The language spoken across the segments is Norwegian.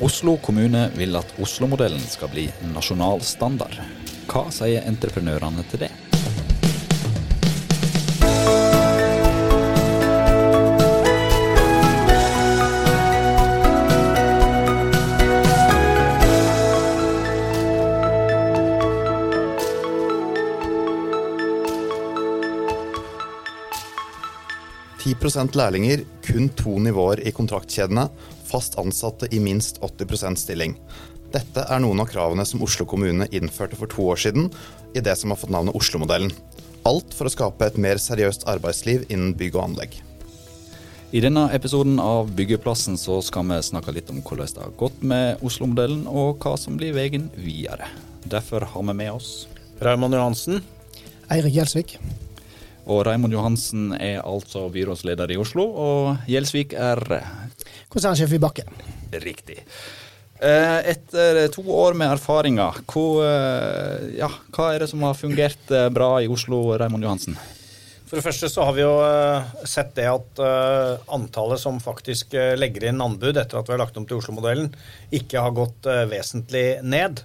Oslo kommune vil at Oslo-modellen skal bli nasjonal standard. Hva sier entreprenørene til det? 10% lærlinger, kun to nivåer i kontraktkjedene, fast ansatte i minst 80% stilling. Dette er noen av kravene som Oslo kommune innførte for to år siden i det som har fått navnet Oslo-modellen. Alt for å skape et mer seriøst arbeidsliv innen bygg og anlegg. I denne episoden av Byggeplassen så skal vi snakke litt om hvordan det har gått med Oslo-modellen, og hva som blir veien videre. Derfor har vi med oss Raymond Johansen. Eirik Gjelsvik. Og Raymond Johansen er altså byrådsleder i Oslo, og Gjelsvik er Konsernsjef i Bakke. Riktig. Eh, etter to år med erfaringer, hva, eh, ja, hva er det som har fungert eh, bra i Oslo, Raymond Johansen? For det første så har vi jo sett det at antallet som faktisk legger inn anbud etter at vi har lagt om til Oslo-modellen, ikke har gått vesentlig ned.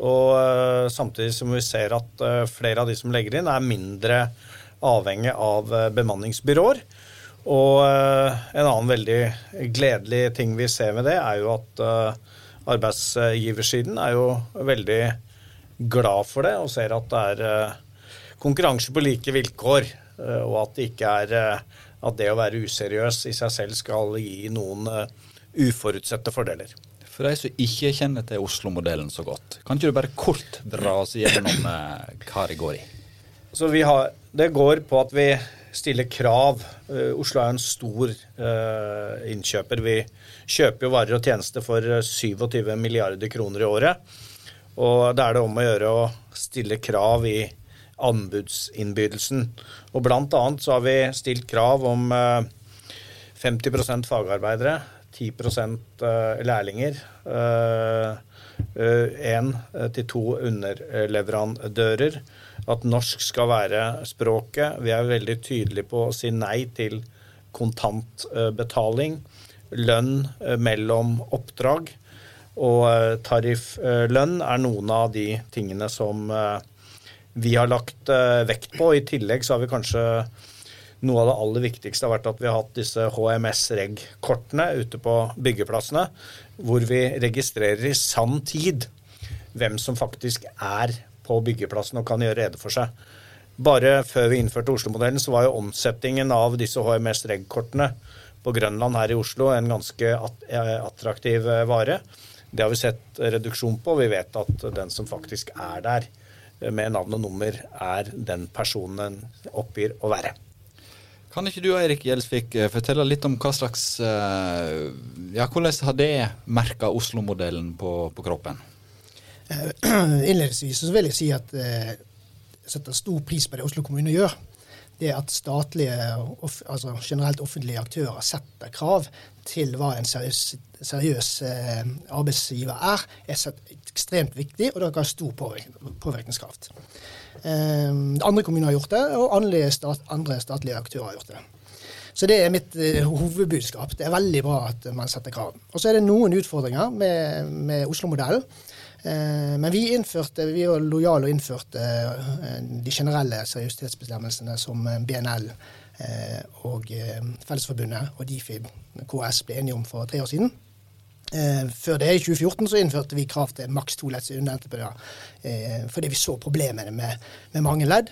Og samtidig som vi ser at flere av de som legger inn, er mindre avhengig av eh, bemanningsbyråer. Og eh, en annen veldig gledelig ting vi ser med det, er jo at eh, arbeidsgiversiden er jo veldig glad for det og ser at det er konkurranse på like vilkår, og at det ikke er at det å være useriøs i seg selv skal gi noen uforutsette fordeler. For de som ikke kjenner til Oslo-modellen så godt, kan ikke du bare kort dra oss gjennom hva det går i? Så vi har, Det går på at vi stiller krav. Uh, Oslo er en stor uh, innkjøper. Vi kjøper jo varer og tjenester for 27 eh, milliarder kroner i året. Og da er det om å gjøre å stille krav i anbudsinnbydelsen. Og blant annet så har vi stilt krav om uh, 50% fagarbeidere, 10% lærlinger. Én til to underleverandører at norsk skal være språket. Vi er veldig tydelige på å si nei til kontantbetaling, lønn eh, mellom oppdrag. Og eh, tarifflønn er noen av de tingene som eh, vi har lagt vekt på. I tillegg så har vi kanskje noe av det aller viktigste har vært at vi har hatt disse HMS-reg-kortene ute på byggeplassene, hvor vi registrerer i sann tid hvem som faktisk er på byggeplassen og kan gjøre rede for seg. Bare før vi innførte Oslo-modellen, så var jo omsetningen av disse HMS Reg-kortene på Grønland her i Oslo en ganske eh, attraktiv eh, vare. Det har vi sett reduksjon på. Vi vet at den som faktisk er der eh, med navn og nummer, er den personen oppgir å være. Kan ikke du Eirik Gjelsvik fortelle litt om hva slags Ja, hvordan har det merka Oslo-modellen på, på kroppen? Eh, innledningsvis så vil jeg si at jeg eh, setter stor pris på det Oslo kommune gjør. Det at statlige, altså generelt offentlige aktører setter krav til hva en seriøs, seriøs eh, arbeidsgiver er, er ekstremt viktig, og det har stor påvirkningskraft. andre kommuner har gjort det, og andre, statlige aktører har gjort det. Så det er mitt hovedbudskap. Det er veldig bra at man setter krav. Og så er det noen utfordringer med, med Oslo-modellen. Eh, men vi, innførte, vi var lojale og innførte eh, de generelle seriøsitetsbestemmelsene som eh, BNL og Fellesforbundet og Difib KS ble enige om for tre år siden. Før det, i 2014, så innførte vi krav til maks to ledds underentreprenører fordi vi så problemene med, med mange ledd.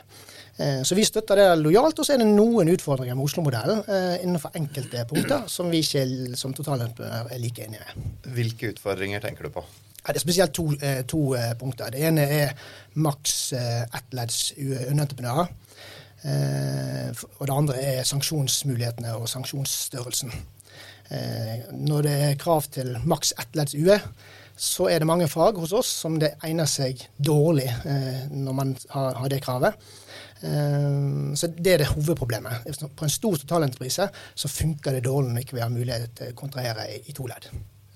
Så vi støtter det lojalt. Og så er det noen utfordringer med Oslo-modellen innenfor enkelte punkter som vi ikke som totalentreprenør er like enige med. Hvilke utfordringer tenker du på? Ja, det er spesielt to, eh, to eh, punkter. Det ene er maks eh, ettledds underentreprenører. og det andre er sanksjonsmulighetene og sanksjonsstørrelsen. når det er krav til maks ettledds UE, så er det mange fag hos oss som det egner seg dårlig når man har, det kravet. Så det er det hovedproblemet. På en stor totalentreprise så funker det dårlig når ikke vi har mulighet til å kontrahere i to ledd.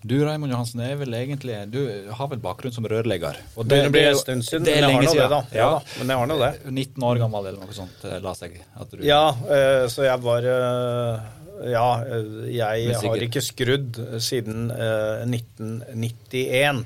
Du Raymond Johansen, er vel egentlig, du har vel bakgrunn som rørlegger? Og det, det blir en stund siden, det er men jeg har nå det, da. Ja, ja, men jeg har nå det. 19 år gammel eller noe sånt, eh, la seg at du Ja, uh, så jeg var uh, ja, jeg har ikke skrudd siden eh, 1991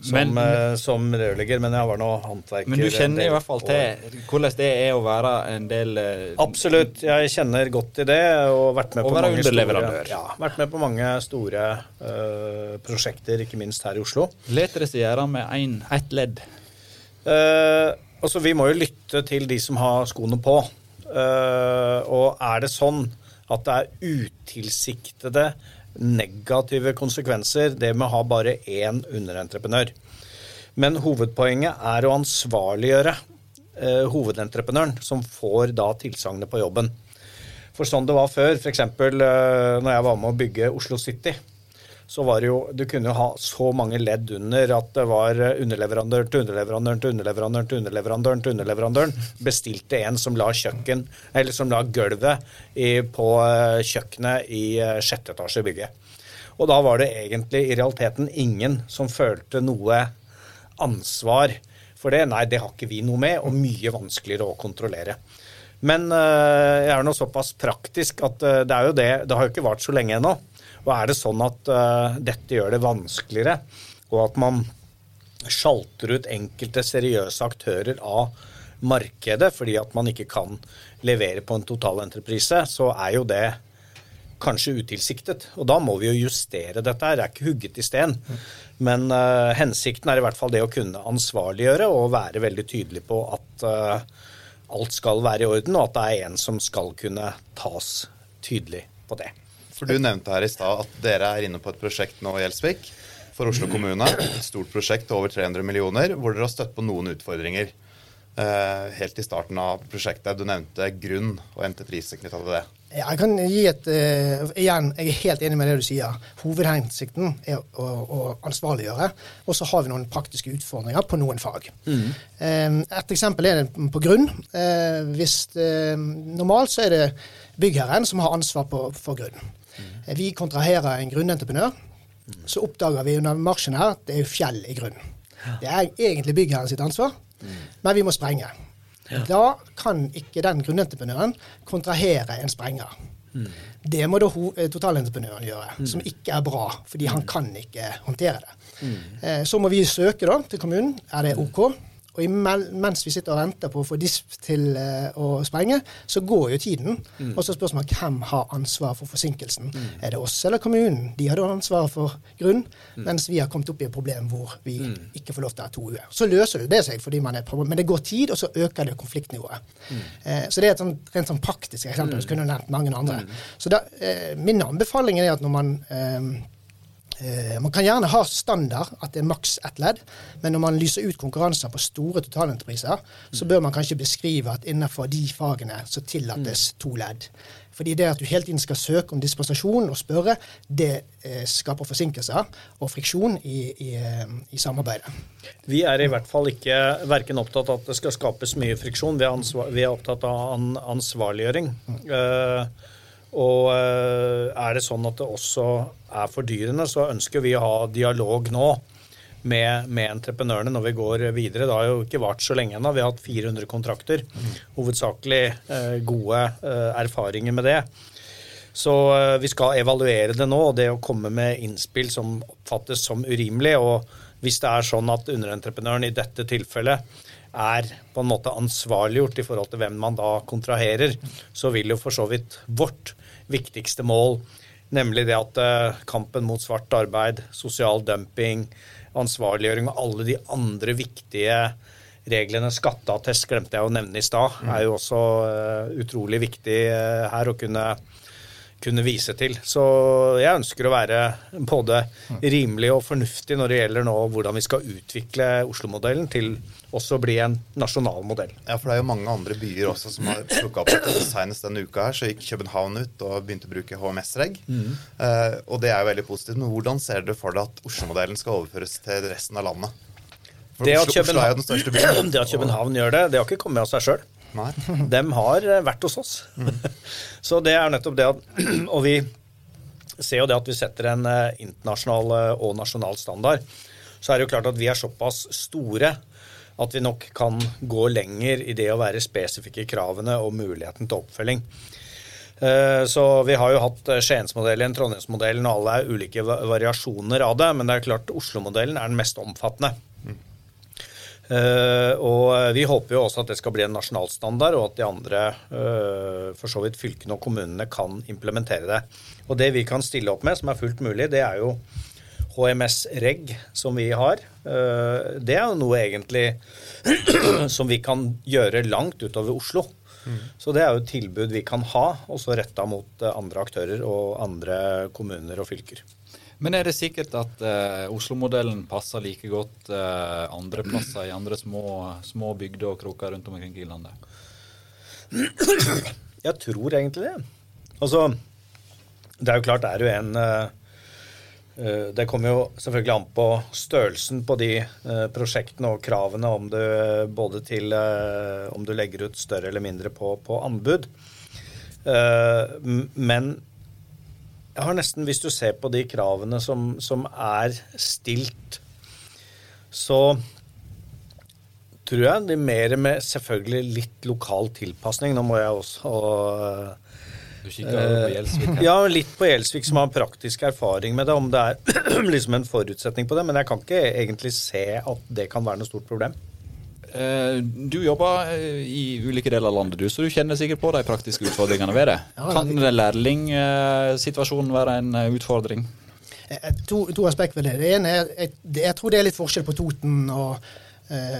som, Men- eh, som rørlegger, men jeg var nå håndverker. Men du kjenner i hvert fall til hvordan det er å være en del eh, Absolutt. Jeg kjenner godt til det. Og vært med og på mange. Store, ja, vært med på mange store uh, prosjekter, ikke minst her i Oslo. Leter det seg gjøre med en, ett ledd. Uh, altså, vi må jo lytte til de som har skoene på. Uh, og er det sånn at det er utilsiktede negative konsekvenser, det med å ha bare én underentreprenør. Men hovedpoenget er å ansvarliggjøre eh, hovedentreprenøren, som får da tilsagnet på jobben. For sånn det var før, f.eks. Eh, når jeg var med å bygge Oslo City, så var det jo Du kunne jo ha så mange ledd under at det var underleverandør til underleverandøren til underleverandøren til underleverandøren til underleverandøren. Bestilte en som la kjøkken, eller som la gulvet i, på eh, kjøkkenet i eh, sjette etasje i bygget. Og da var det egentlig i realiteten ingen som følte noe ansvar for det. Nei, det har ikke vi noe med, og mye vanskeligere å kontrollere. Men jeg er nå såpass praktisk at det er jo det Det har jo ikke vart så lenge ennå. Og er det sånn at uh, dette gjør det vanskeligere, og at man sjalter ut enkelte seriøse aktører av markedet fordi at man ikke kan levere på en totalentreprise, så er jo det kanskje utilsiktet. Og da må vi jo justere dette her. Det er ikke hugget i sten. Men uh, hensikten er i hvert fall det å kunne ansvarliggjøre og være veldig tydelig på at uh, alt skal være i orden, og at det er en som skal kunne tas tydelig på det. For du nevnte her i stad at dere er inne på et prosjekt nå i Gjelsvik for Oslo kommune. Et stort prosjekt til over 300 millioner, hvor dere har støtt på noen utfordringer. Eh, helt i starten av prosjektet. Du nevnte grunn og entreprise knytta til det. Jeg kan gi et uh, Igjen, jeg er helt enig med det du sier. Hovedhensikten er å, å ansvarliggjøre. Og så har vi noen praktiske utfordringer på noen fag. Eh, et eksempel er det på grunn. Uh, hvis eh, Normalt så er det byggherren som har ansvar på, for grunn. Vi kontraherer en grunnentreprenør. Så oppdager vi under marsjen her at det er fjell i grunnen. Det er egentlig byggherren sitt ansvar, men vi må sprenge. Da kan ikke den grunnentreprenøren kontrahere en sprenger. Det må da eh, totalentreprenøren gjøre, som ikke er bra, fordi han kan ikke håndtere det. Eh, Så må vi søke da til kommunen. Er det OK? Og mens vi sitter og venter på å få DISP til eh, å sprenge, så går jo tiden. Og så spørs man hvem har ansvar for forsinkelsen. Er det oss eller kommunen? De har da ansvar for grunn, mens vi har kommet opp i et problem hvor vi ikke får lov til å ha to uer. Så løser det seg, fordi man er problem. men det går tid, og så øker det konfliktnivået. Eh, så det er et sånt, rent sånn praktisk eksempel. Så kunne nevnt mange andre. Så da, eh, min anbefaling er at når man Eh, Man kan gjerne ha standard, at det er maks ett ledd, men når man lyser ut konkurranser på store totalentrepriser, så bør man kanskje beskrive at innenfor de fagene så tillates to ledd. Fordi det at du hele tiden skal søke om dispensasjon og spørre, det eh, skaper forsinkelser og friksjon i, i, eh, i samarbeidet. Vi er i hvert fall ikke verken opptatt av at det skal skapes mye friksjon. Vi er, ansvar, vi er opptatt av an, ansvarliggjøring. Eh, og eh, er det sånn at det også er fordyrende, så ønsker vi å ha dialog nå med, med entreprenørene når vi går videre. Det har jo ikke vart så lenge ennå. Vi har hatt 400 kontrakter. Hovedsakelig eh, gode eh, erfaringer med det. Så vi skal evaluere det nå, og det å komme med innspill som oppfattes som urimelig. Og hvis det er sånn at underentreprenøren i dette tilfellet er på en måte ansvarliggjort i forhold til hvem man da kontraherer, så vil jo for så vidt vårt viktigste mål, nemlig det at eh, kampen mot svart arbeid, sosial dumping, ansvarliggjøring og alle de andre viktige reglene, skatteattest glemte jeg å nevne i stad, er jo også eh, utrolig viktig eh, her å kunne kunne vise til. Så jeg ønsker å være både rimelig og fornuftig når det gjelder nå hvordan vi skal utvikle Oslo-modellen til også å bli en nasjonal modell. Ja, for det er jo mange andre byer også som har plukka opp dette. Senest denne uka her så gikk København ut og begynte å bruke HMS-reg. Eh, og det er jo veldig positivt. Men hvordan ser dere for dere at Oslo-modellen skal overføres til resten av landet? For Det at, Oslo, Oslo er jo den største byen. Det at København gjør det, det har ikke kommet av seg sjøl. Nei. De har eh, vært hos oss. Så det er nettopp det at Og vi ser jo det at vi setter en eh, internasjonal eh, og nasjonal standard. Så er det jo klart at vi er såpass store at vi nok kan gå lenger i det å være spesifikke i kravene og muligheten til oppfølging. Så vi har jo hatt Skiensmodellen, Trondheimsmodellen, og alle er ulike variasjoner av det. Men det er klart Oslo-modellen er den mest omfattende. Eh, og vi håper jo også at det skal bli en nasjonal standard, og at de andre, eh, for så vidt fylkene og kommunene, kan implementere det. Og det vi kan stille opp med, som er fullt mulig, det er jo HMS-reg som vi har. Eh, det er jo noe egentlig som vi kan gjøre langt utover Oslo. Så det er jo et tilbud vi kan ha, også retta mot andre aktører og andre kommuner og fylker. Men er det sikkert at uh, Oslo-modellen passer like godt uh, andre plasser i andre små, små bygder og kroker rundt omkring i landet? Jeg tror egentlig det. Altså, det er jo klart det er jo en eh, Det kommer jo selvfølgelig an på størrelsen på de prosjektene og kravene om du både til om du legger ut større eller mindre på, på anbud. Men jeg har nesten, hvis du ser på de kravene som, som er stilt, så tror jeg de mer med selvfølgelig litt lokal tilpasning. Nå må jeg også Du kikker på Gjelsvik. Ja, litt på Gjelsvik som har praktisk erfaring med det, om det er liksom en forutsetning på det. Men jeg kan ikke egentlig se at det kan være noe stort problem. Eh, Du jobber eh, i ulike deler av landet, du, så du kjenner sikkert på de praktiske utfordringene ved det. Kan lærlingsituasjonen være en eh, utfordring? To, to aspekt ved det. Det ene er jeg, jeg tror det er litt forskjell på Toten og,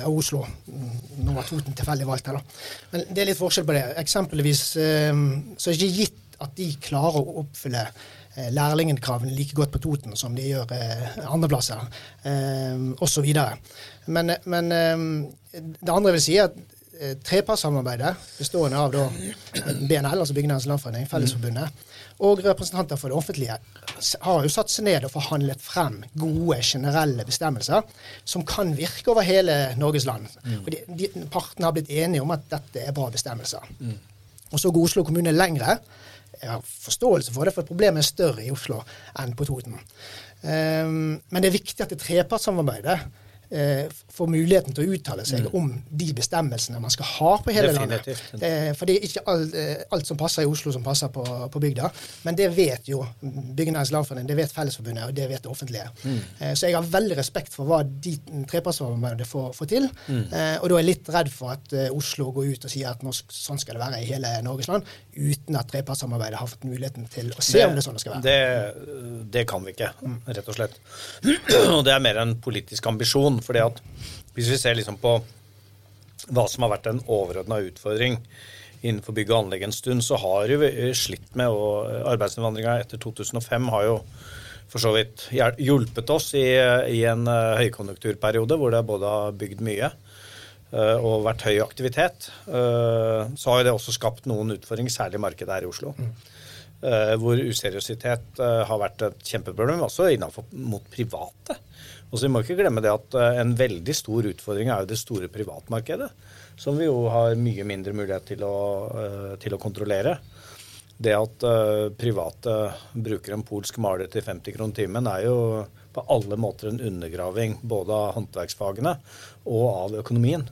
og Oslo. Mm, Nå var Toten tilfeldig valgt her, da. Men det er litt forskjell på det. Eksempelvis så er det ikke gitt at de klarer å oppfylle lærlingkravene like godt på Toten som de gjør eh, andre plasser, eh, osv. Men, men eh, det andre jeg vil si, er at eh, trepartssamarbeidet, bestående av da BNL, altså Byggenæringens Landforening, Fellesforbundet, og representanter for det offentlige, har jo satt seg ned og forhandlet frem gode, generelle bestemmelser som kan virke over hele Norges land. Og de, de, partene har blitt enige om at dette er bra bestemmelser. Og så går Oslo kommune lengre. Jeg har forståelse for det, for problemet er større i Oslo enn på Toten. Um, men det er viktig at det trepartssamarbeidet får muligheten til å uttale seg om de bestemmelsene man skal ha på hele Definitivt. landet. Eh, for det er ikke alt, eh, alt som passer i Oslo som passer på, på bygda. Men det vet jo Byggenæringens Landforening, det vet Fellesforbundet, og det vet det offentlige. Eh, så jeg har veldig respekt for hva de trepartssamarbeidet får, får til. Eh, og da er jeg litt redd for at eh, Oslo går ut og sier at norsk, sånn skal det være i hele Norges land, uten at trepartssamarbeidet har fått muligheten til å se om det er sånn det skal være. Det, det kan vi ikke, rett og slett. Og det er mer en politisk ambisjon. Fordi at hvis vi ser liksom på hva som har vært en overordna utfordring innenfor bygg og anlegg en stund, så har vi slitt med og arbeidsinnvandringa etter 2005 har jo for så vidt hjulpet oss i, i en eh, høykonjunkturperiode hvor det både har bygd mye eh, og vært høy aktivitet. Eh, Så har jo det også skapt noen utfordringer, særlig i markedet her i Oslo. Eh, hvor useriøsitet har vært et kjempeproblem, også innenfor mot private. Og så Vi må ikke glemme det at eh, en veldig stor utfordring er jo det store privatmarkedet. Som vi jo har mye mindre mulighet til å, eh, til å kontrollere. Det at eh, private bruker en polsk maler til 50 kroner timen, er jo på alle måter en undergraving både av håndverksfagene og av økonomien.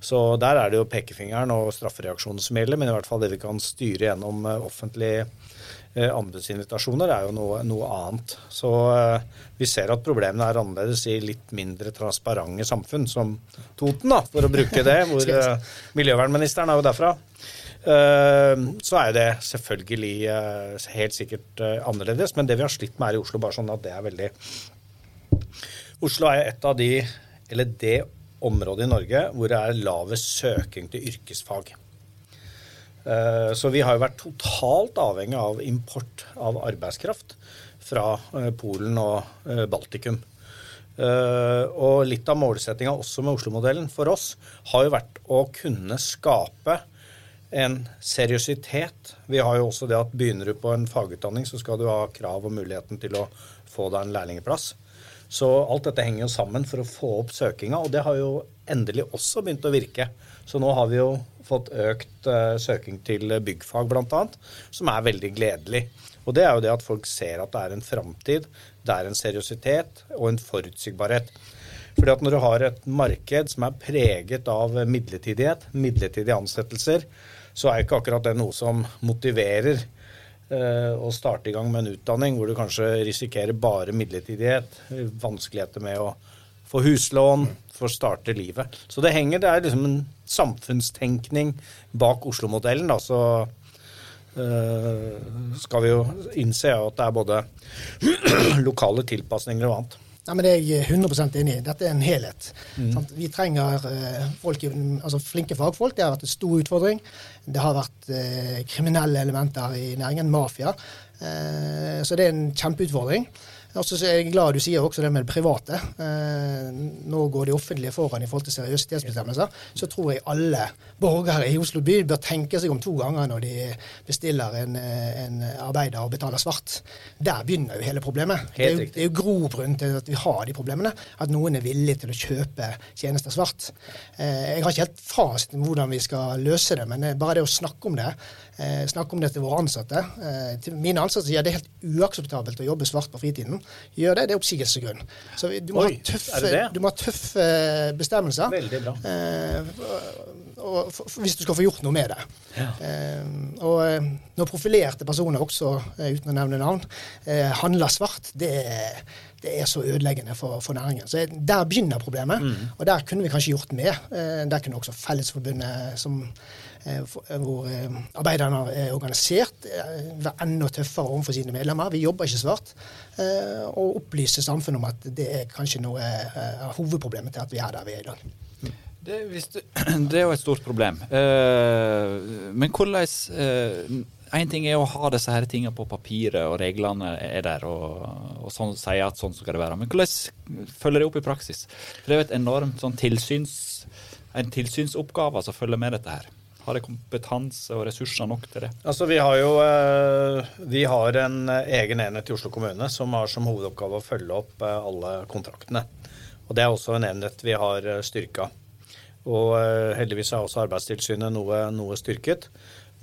Så der er det jo pekefingeren og straffereaksjonen som gjelder, men i hvert fall det vi kan styre gjennom offentlig anbudsinvitasjoner, er jo noe, noe annet. Så eh, vi ser at problemene er annerledes i litt mindre transparente samfunn, som Toten, da, for å bruke det, hvor eh, miljøvernministeren er jo derfra. Eh, så er det selvfølgelig eh, helt sikkert eh, annerledes, men det vi har slitt med her i Oslo, bare sånn at det er veldig Oslo er et av de, eller det området i Norge hvor det er lavest søking til yrkesfag. Eh, Så vi har jo vært totalt avhengig av import av arbeidskraft fra eh, Polen og eh, Baltikum. Og litt av målsettinga også med Oslo-modellen for oss har jo vært å kunne skape en seriøsitet. Vi har jo også det at begynner du på en fagutdanning, så skal du ha krav og muligheten til å få deg en lærlingeplass. Så alt dette henger jo sammen for å få opp søkinga, og det har jo endelig også begynt å virke. Så nå har vi jo fått økt eh, søking til byggfag bl.a., som er veldig gledelig. Og det er jo det at folk ser at det er en framtid, det er en seriøsitet og en forutsigbarhet. Fordi at når du har et marked som er preget av midlertidighet, midlertidige ansettelser, så er ikke akkurat det noe som motiverer eh, å starte i gang med en utdanning hvor du kanskje risikerer bare midlertidighet, vanskeligheter med å få huslån, for å starte livet. Så det henger, det er liksom en samfunnstenkning bak Oslo-modellen. da, så uh, skal vi jo innse at det er både lokale tilpasninger og annet. Nei, men Det er jeg 100 enig i. Dette er en helhet. Mm. Vi trenger uh, folk, altså flinke fagfolk. Det har vært en stor utfordring. Det har vært uh, kriminelle elementer i næringen, mafia. Så det er en kjempeutfordring. Og så er jeg glad du sier også det med det private. Eh, nå går de offentlige foran i forhold til seriøsitetsbestemmelser. Så tror jeg alle borgere i Oslo by bør tenke seg om to ganger når de bestiller en, en arbeider og betaler svart. Der begynner jo hele problemet. Det er jo, det er jo grobunn til at vi har de problemene. At noen er villig til å kjøpe tjenester svart. Eh, jeg har ikke helt fasiten hvordan vi skal løse det, men bare det å snakke om det eh, snakke om det til våre ansatte. Eh, til mine ansatte sier det er helt uakseptabelt å jobbe svart på fritiden. Gjør det, det er oppsigelsesgrunn. Så du må, Oi, ha tøffe, du må ha tøffe bestemmelser. Veldig bra. Eh, og, for, hvis du skal få gjort noe med det. Ja. Eh, og eh, når profilerte personer også, uten å nevne navn, eh, handler svart, det er, det er så ødeleggende for, for næringen. Så Der begynner problemet, mm. og der kunne vi kanskje gjort mer. der kunne også Fellesforbundet, som hvor eh, arbeiderne er organisert, være enda tøffere overfor sine medlemmer. Vi jobber ikke svart. Og opplyse samfunnet om at det er kanskje noe av hovedproblemet til at vi er der vi er i dag. Det, det er jo et stort problem. Men hvordan Én ting er å ha disse her tingene på papiret, og reglene er der, og, og sånn, sier at sånn skal det være. Men hvordan følger det opp i praksis? For Det er jo et enormt sånn tilsyns, en tilsynsoppgave som følger med dette her. Har de kompetanse og ressurser nok til det? Altså, Vi har jo eh, vi har en eh, egen enhet i Oslo kommune som har som hovedoppgave å følge opp eh, alle kontraktene. Og Det er også en enhet vi har styrka. Og heldigvis er også Arbeidstilsynet noe, noe styrket.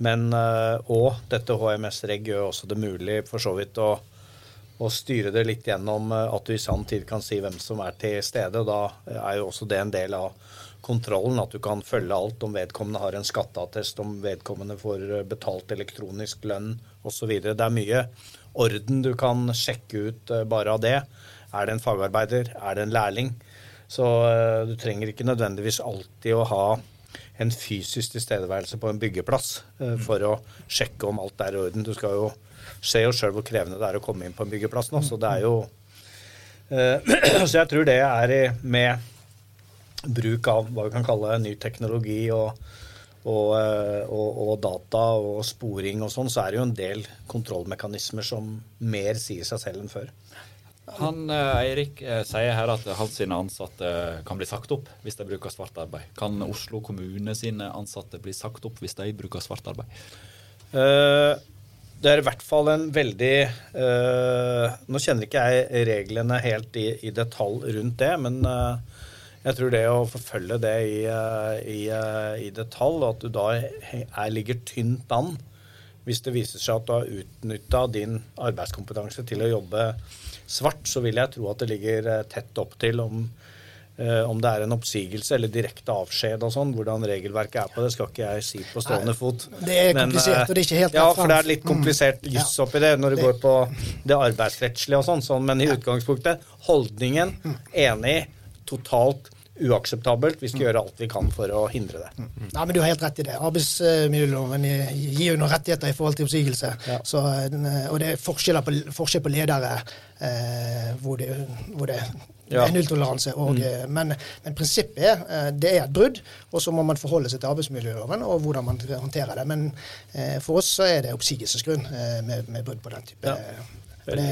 Men, òg dette HMS-reg gjør også det mulig for så vidt å, å styre det litt gjennom at du i sann tid kan si hvem som er til stede. og Da er jo også det en del av kontrollen, at du kan følge alt om vedkommende har en skatteattest, om vedkommende får eh, betalt elektronisk lønn osv. Det er mye orden du kan sjekke ut eh, bare av det. Er det en fagarbeider? Er det en lærling? Så uh, du trenger ikke nødvendigvis alltid å ha en fysisk tilstedeværelse på en byggeplass uh, for å sjekke om alt er i orden. Du skal jo se jo sjøl hvor krevende det er å komme inn på en byggeplass nå, så det er jo Så jeg tror det er med bruk av hva vi kan kalle ny teknologi og, og, eh, og, og data og sporing og sånn, så er det jo en del kontrollmekanismer som mer sier seg selv enn før. Han eh, Eirik eh, sier her at hans ansatte kan bli sagt opp hvis de bruker svart arbeid. Kan Oslo kommune sine ansatte bli sagt opp hvis de bruker svart arbeid? Uh, det er i hvert fall en veldig uh, Nå kjenner ikke jeg reglene helt i, i detalj rundt det, men uh, jeg tror det å forfølge det i, eh, i, eh, i detalj, og at du da er, ligger tynt an hvis det viser seg at du har utnytta din arbeidskompetanse til å jobbe svart, så vil jeg tro at det ligger eh, tett opp til om, om det er en oppsigelse eller direkte avskjed og sånn. Hvordan regelverket er på det, skal ikke jeg si på stående fot. Det er komplisert, og det er ikke helt Ja, for det er litt komplisert mm. juss oppi det når det, det går på det arbeidsrettslige og sånn, sånn. Men i utgangspunktet, holdningen, mm. enig, totalt uakseptabelt. Vi skal gjøre alt vi kan for å hindre det. Mm. Nei, men Du har helt rett i det. Arbeidsmiljøloven gir jo noen rettigheter i forhold til oppsigelse. Ja. Så, eh, og det er forskjell på, forskjell på ledere eh, hvor, det, hvor det ja. er nulltoleranse. Mm. Eh, men, men, prinsippet er eh, det er et brudd, og så må man forholde seg til arbeidsmiljøloven og hvordan man håndterer det. Men eh, for oss så er det oppsigelsesgrunn eh, med, med, brudd på den type. Ja. Det,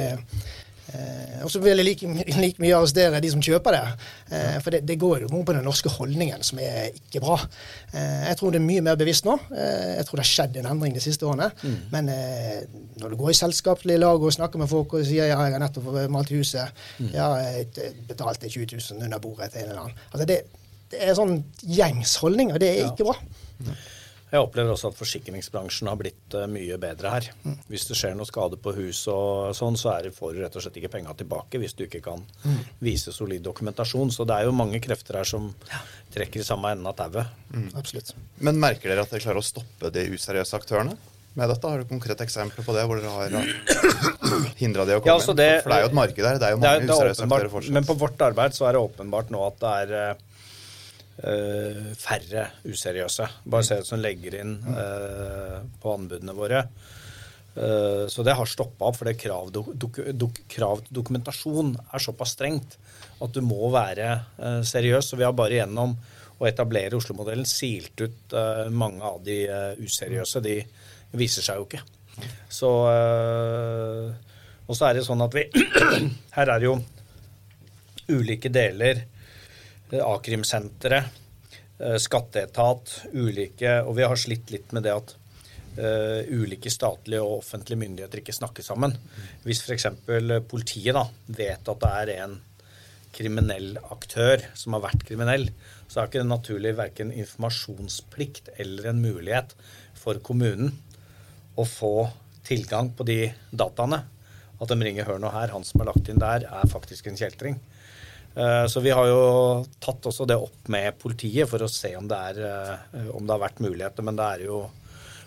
Eh, og så vil jeg like, like mye arrestere de som kjøper det. Eh, for det, det, går jo på den norske holdningen som er ikke bra. Eh, jeg tror det er mye mer bevisst nå. Eh, jeg tror det har skjedd en endring de siste årene. Mm. Men eh, når du går i selskapelige lag og snakker med folk og sier ja, jeg har nettopp malt huset, mm. ja, jeg betalte 20 000 under bordet til en eller annen. Altså det, det er sånn gjengs og det er ikke bra. Jeg opplever også at forsikringsbransjen har blitt uh, mye bedre her. Mm. Hvis det skjer noe skade på hus og sånn, så er det, får du rett og slett ikke penga tilbake hvis du ikke kan mm. vise solid dokumentasjon. Så det er jo mange krefter her som trekker i samme enden av tauet. Mm. Absolutt. Men merker dere at dere klarer å stoppe de useriøse aktørene? med dette? Har du konkrete eksempler på det, hvor dere har hindra det å komme ja, altså det, inn? For det er jo et marked her. Det er jo mange useriøse aktører fortsatt. Men på vårt arbeid så er det åpenbart nå at det er uh, færre useriøse. Bare se det som legger inn uh, på anbudene våre. Uh, så det har stoppa opp, for det krav, dok, dok, krav til dokumentasjon er såpass strengt at du må være seriøs. Og vi har bare gjennom å etablere Oslo-modellen silt ut mange av de useriøse. de viser seg jo ikke. Så Og så er det sånn at vi Her er jo ulike deler. A-krimsenteret, øh, skatteetat, ulike Og vi har slitt litt med det at uh, ulike statlige og offentlige myndigheter ikke snakker sammen. Hvis f.eks. politiet da, vet at det er en kriminell aktør som har vært kriminell, så er ikke det naturlig verken informasjonsplikt eller en mulighet for kommunen å få tilgang på de dataene. At de ringer 'hør nå her', han som er lagt inn der, er faktisk en kjeltring. Eh, så vi har jo tatt også det opp med politiet for å se om det, er, eh, om det har vært muligheter. Men det er jo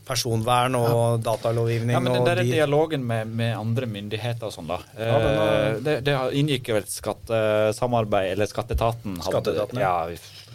personvern og ja. datalovgivning. Ja, men Den der de... dialogen med, med, andre myndigheter og sånn, da. Ja, er... det, det, inngikk vel skattesamarbeid, eller Skatteetaten. Skatteetaten, ja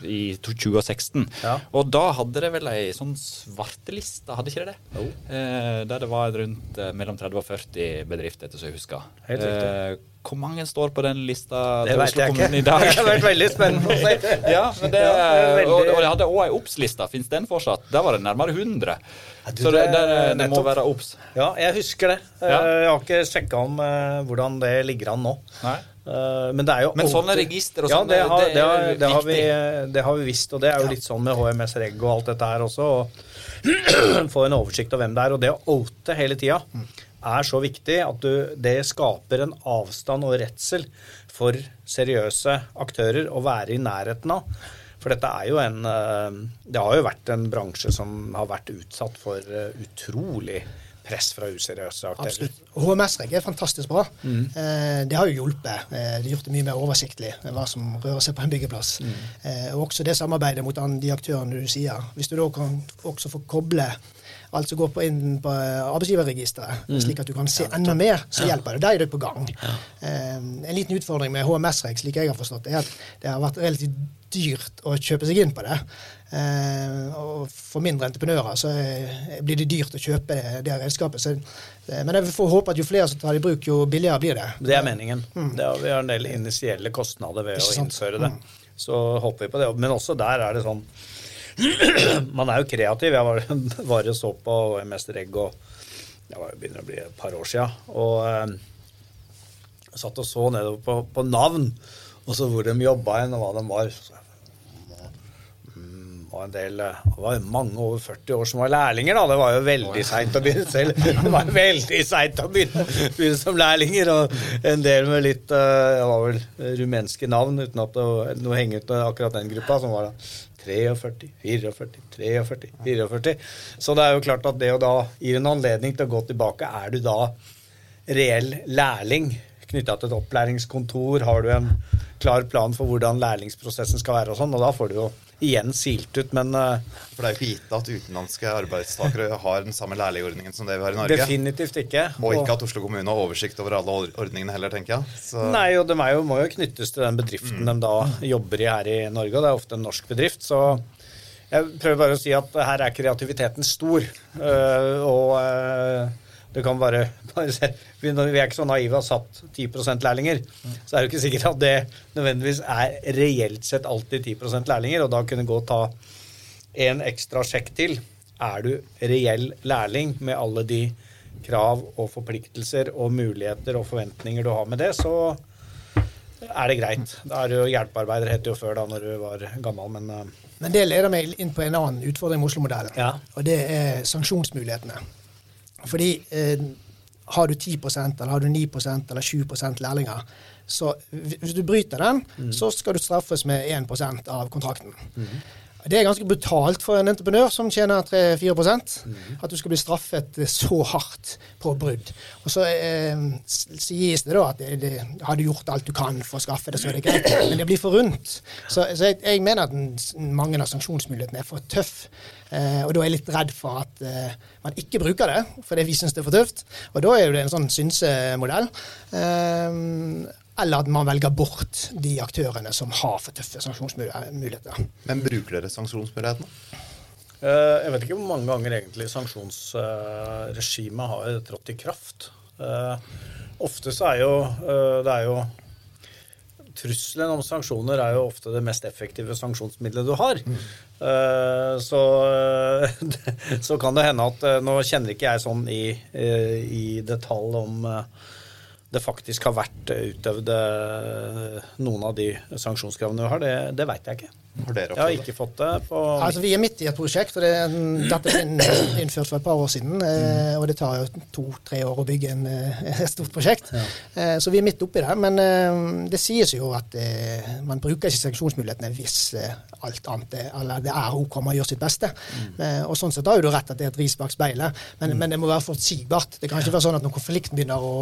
i 2016. Ja. Og da hadde det vel ei sånn svarteliste, hadde ikke det det? Eh, der det var rundt eh, mellom 30 og 40 bedrifter, etter så jeg husker. Helt eh, hvor mange står på den lista det til Oslo kommune i dag? Det har vært veldig spennende å se. ja, det, ja, veldig... og, og det hadde òg ei obs-liste. Fins den fortsatt? Der var det nærmere 100. Ja, du, så det, det, det må være obs. Ja, jeg husker det. Ja. Eh, jeg har ikke sjekka om uh, hvordan det ligger an nå. Nei. Uh, men det er jo Men sånne register og sånn, ja, det, har, det, har, det, har vi, det har vi visst. Og det er jo litt sånn med HMS Reg og alt dette her også. Få en oversikt over hvem det er. Og det å oute hele tida er så viktig at du, det skaper en avstand og redsel for seriøse aktører å være i nærheten av. For dette er jo en eh, Det har jo vært en bransje som har vært utsatt for eh, utrolig press fra useriøse aktører. Absolutt. HMS-reg er fantastisk bra. Mm. Eh, det har jo hjulpet. det har gjort det mye mer oversiktlig hva som rører seg på en byggeplass. Mm. og også det samarbeidet mot de aktørene du sier. Hvis du da kan også få koble alt som går på inn på arbeidsgiverregisteret, mm. slik at du kan se enda mer, så hjelper det. Da er du på gang. Ja. en liten utfordring med HMS-reg, slik jeg har forstått det, er at det har vært relativt dyrt å kjøpe seg inn på det. Uh, og for mindre entreprenører så blir det dyrt å kjøpe det redskapet. Så, eh, men jeg får håpe at jo flere som tar det i bruk, jo billigere blir det. Det er meningen. Mm. Det er, vi har en del initielle kostnader ved å innføre det. Mm. Så håper vi på det. Men også der er det sånn Man er jo kreativ. Jeg var, var og så på Mester Egg og det var, begynner å bli et par år sia. Og eh, satt og så nedover på, på navn, og så hvor de jobba hen, og hva de var. En del eh, Det var mange over 40 år som var lærlinger, da. Det var jo veldig seint å begynne selv. Det var veldig seint å begynne, begynne, som lærlinger. Og en del med litt eh, Det var vel rumenske navn, uten at det var noe henger ut akkurat den gruppa, som var da 43, 44, 43, 44. Så det er jo klart at det å da gir en anledning til å gå tilbake, er du da reell lærling knytta til et opplæringskontor? Har du en klar plan for hvordan lærlingsprosessen skal være og sånn? Og da får du jo igjen silt ut, men uh, For det er jo ikke gitt at utenlandske arbeidstakere har den samme lærlingordningen som det vi har i Norge? Definitivt ikke. Og ikke at Oslo kommune har oversikt over alle ordningene heller, tenker jeg. Så. Nei, og de jo, må jo knyttes til den bedriften mm. de da jobber i her i Norge, og det er ofte en norsk bedrift. så jeg prøver bare å si at her er kreativiteten stor. Uh, og uh, det kan bare, bare se. Vi er ikke så naive og har satt 10% lærlinger. Så er det jo ikke sikkert at det nødvendigvis er reelt sett alltid 10% lærlinger. Og da kunne gå og ta en ekstra sjekk til. Er du reell lærling med alle de krav og forpliktelser og muligheter og forventninger du har med det, så er det greit. Da er du hjelpearbeider, het det jo før da når du var gammel, men uh... Men det leder meg inn på en annen utfordring med Oslo-modellen, ja. og det er sanksjonsmulighetene. Fordi eh, har du 10% eller har du 9% eller 7% lærlinger, så hvis du bryter den, mm. så skal du straffes med 1% av kontrakten. Mm. Det er ganske brutalt for en entreprenør som tjener 3-4 mm. At du skal bli straffet så hardt på brudd. Og så eh, sies det da at det, det, har du gjort alt du kan for å skaffe det, så er det greit. Men det blir for rundt. Så, så jeg, jeg, mener at den, mange av sanksjonsmulighetene er for tøff. Eh, og da er jeg litt redd for at eh, man ikke bruker det, fordi vi syns det er for tøft. Og da er det en sånn synsemodell. Eh, eller at man velger bort de aktørene som har for tøffe sanksjonsmuligheter. Men bruker dere sanksjonsmulighetene? Eh, jeg vet ikke hvor mange ganger egentlig sanksjonsregimet har trådt i kraft. Eh, ofte så er jo eh, det er jo Trusselen om sanksjoner er jo ofte det mest effektive sanksjonsmiddelet du har. Mm. Så, så, kan det hende at Nå kjenner ikke jeg sånn i, i detalj om det faktisk har vært utøvd noen av de sanksjonskravene vi har, det, det veit jeg ikke. Jeg har ikke fått det. på... Altså, Vi er midt i et prosjekt, og det, dette ble innført for et par år siden. Mm. Og det tar jo to-tre år å bygge en, eh, et stort prosjekt. Ja. Eh, så vi er midt oppi det. Men det sies jo at man bruker ikke sanksjonsmulighetene hvis alt annet eller det er OK, man gjør sitt beste. Mm. Og sånn sett har jo du rett at det er et ris bak speilet, men, mm. men, det må være forutsigbart. Det kan ikke være sånn at når konflikten begynner å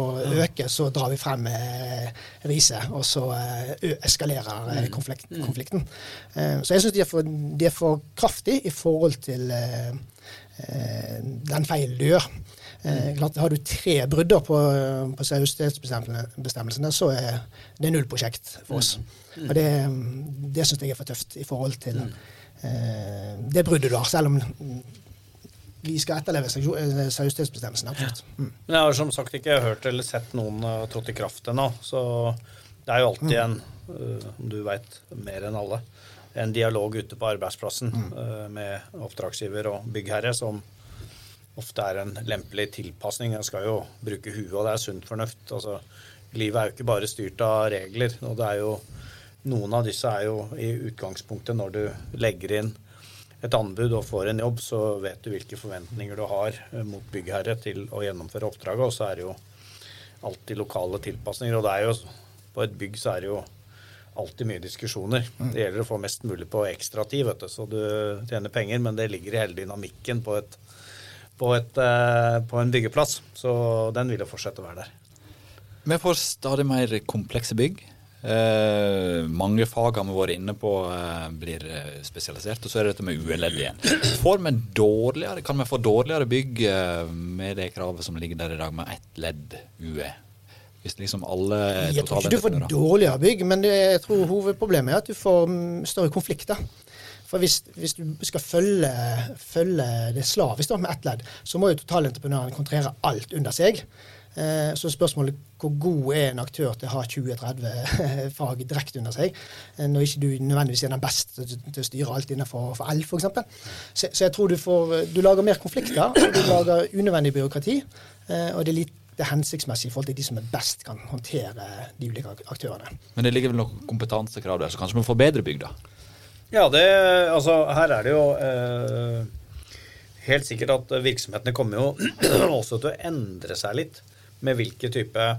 øke, så drar vi frem riset, og så eskalerer eh, konflikten. konflikten. Eh, så jeg syns de, de, er for kraftig i forhold til eh, eh, den feilen du gjør. Klart, har du tre brudder på, på seriøsitetsbestemmelsene, så er det nullprosjekt for oss. Mm. Og det, det syns jeg er for tøft i forhold til eh, det bruddet du har, selv om vi skal etterleve seriøsitetsbestemmelsene. Mm. Men jeg har som sagt ikke hørt eller sett noen uh, trådt i kraft ennå, så det er jo alltid mm. en, uh, om du veit mer enn alle, en dialog ute på arbeidsplassen mm. uh, med oppdragsgiver og byggherre, som ofte er en lempelig tilpasning. En skal jo bruke huet, og det er sunt fornuft. Altså, livet er jo ikke bare styrt av regler. og det er jo Noen av disse er jo i utgangspunktet når du legger inn et anbud og får en jobb, så vet du hvilke forventninger du har uh, mot byggherre til å gjennomføre oppdraget. Og så er det jo alltid lokale tilpasninger. Og det er jo på et bygg så er det jo alltid mye diskusjoner. Mm. Det gjelder å få mest mulig på ekstratid, vet du, så du tjener penger, men det ligger i hele dynamikken på, et, på, et, uh, på en byggeplass. Så den vil jo fortsette å være der. Vi får stadig mer komplekse bygg. Eh, mange fag har vi vært inne på eh, blir eh, spesialisert. Og så er det dette med UE-ledd igjen. Får vi dårligere, kan vi få dårligere bygg eh, med det kravet som ligger der i dag, med ett ledd UE? Hvis liksom alle Jeg tror ikke du får dårligere bygg, men det, jeg tror hovedproblemet er at du får mm, større konflikter. For hvis, hvis du skal følge, følge det slavisk med ett ledd, så må jo totalentreprenøren kontrere alt under seg. Eh, så spørsmålet hvor god er en aktør til å ha 20-30 fag direkte under seg, eh, når ikke du nødvendigvis er den beste til å styre alt innenfor for el, f.eks. Så, så jeg tror du, får, du lager mer konflikter, og du lager unødvendig byråkrati. Eh, og det er litt er hensiktsmessig i forhold til de som er best kan håndtere de ulike aktørene. Men det ligger vel noen kompetansekrav der, så kanskje vi får bedre bygg, da? Ja, det, altså her er det jo eh, helt sikkert at virksomhetene kommer jo også til å endre seg litt med hvilke type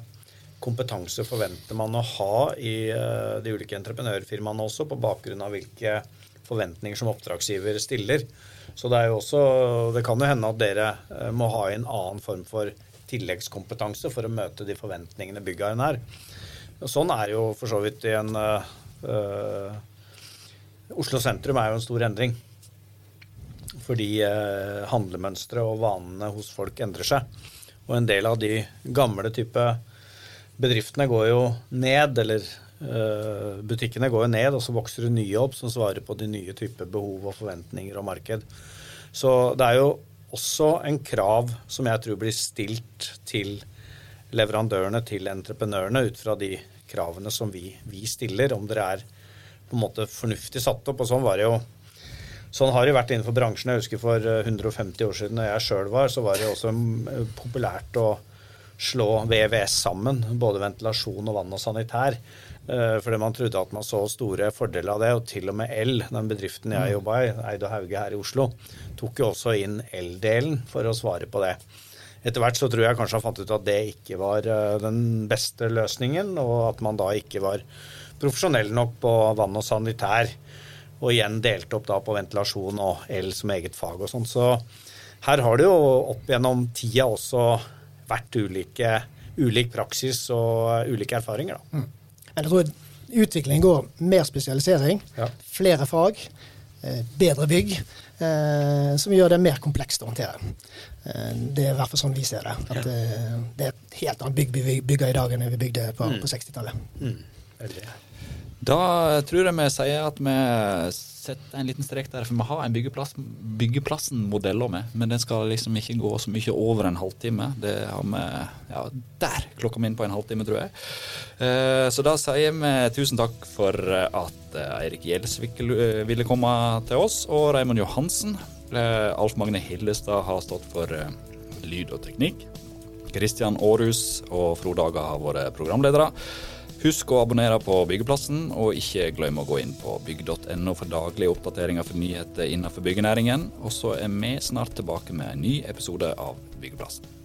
kompetanse forventer man å ha i eh, de ulike entreprenørfirmaene også, på bakgrunn av hvilke forventninger som oppdragsgiver stiller. Så det er jo også, det kan jo hende at dere eh, må ha en annen form for tilleggskompetanse for å møte de forventningene byggeieren er. Sånn er jo for så vidt i en uh, Oslo sentrum er jo en stor endring. Fordi uh, handlemønstre og vanene hos folk endrer seg. Og en del av de gamle type bedriftene går jo ned, eller uh, butikkene går jo ned, og så vokser det nye opp som svarer på de nye typer behov og forventninger og marked. Så det er jo også en krav som jeg tror blir stilt til leverandørene, til entreprenørene, ut fra de kravene som vi, vi stiller, om dere er på en måte fornuftig satt opp. Og sånn var det jo Sånn har det vært innenfor bransjen. Jeg husker for 150 eh, år siden da jeg sjøl var, så var det også eh, populært å slå VVS sammen, både ventilasjon og vann og sanitær. Eh, fordi man trodde at man så store fordeler av det. Og til og med El, den bedriften jeg mm. jobba i, Eid og Hauge her i Oslo, tok jo også inn eldelen for å svare på det. Etter hvert så tror jeg kanskje han fant ut at det ikke var den beste løsningen, og at man da ikke var profesjonell nok på vann og sanitær. Og igjen delt opp da på ventilasjon og el som eget fag og sånn. Så her har det jo opp gjennom tida også vært ulike, ulik praksis og ulike erfaringer, da. Mm. jeg tror utviklingen går mer spesialisering, Ja. flere fag, eh, bedre bygg, eh, som gjør det mer komplekst å håndtere. Eh, Det er i hvert fall sånn vi ser det. At det er et helt annet bygg vi bygger i dag enn vi bygde på, på 60-tallet. Veldig. Da tror jeg vi sier at vi setter en liten strek der, for vi har en byggeplass, byggeplassen-modell med. Men den skal liksom ikke gå så mye over en halvtime. Det har vi ja, Der klokka mi inn på en halvtime, tror jeg. Eh, så da sier vi tusen takk for at eh, Eirik Gjelsvik eh, ville komme til oss, og Raymond Johansen. Alf Magne Hillestad har stått for lyd og teknikk. Kristian Aarhus og Frode Aga har vært programledere. Husk å abonnere på Byggeplassen, og ikke glem å gå inn på bygg.no for daglige oppdateringer for nyheter innenfor byggenæringen. Og så er vi snart tilbake med en ny episode av Byggeplassen.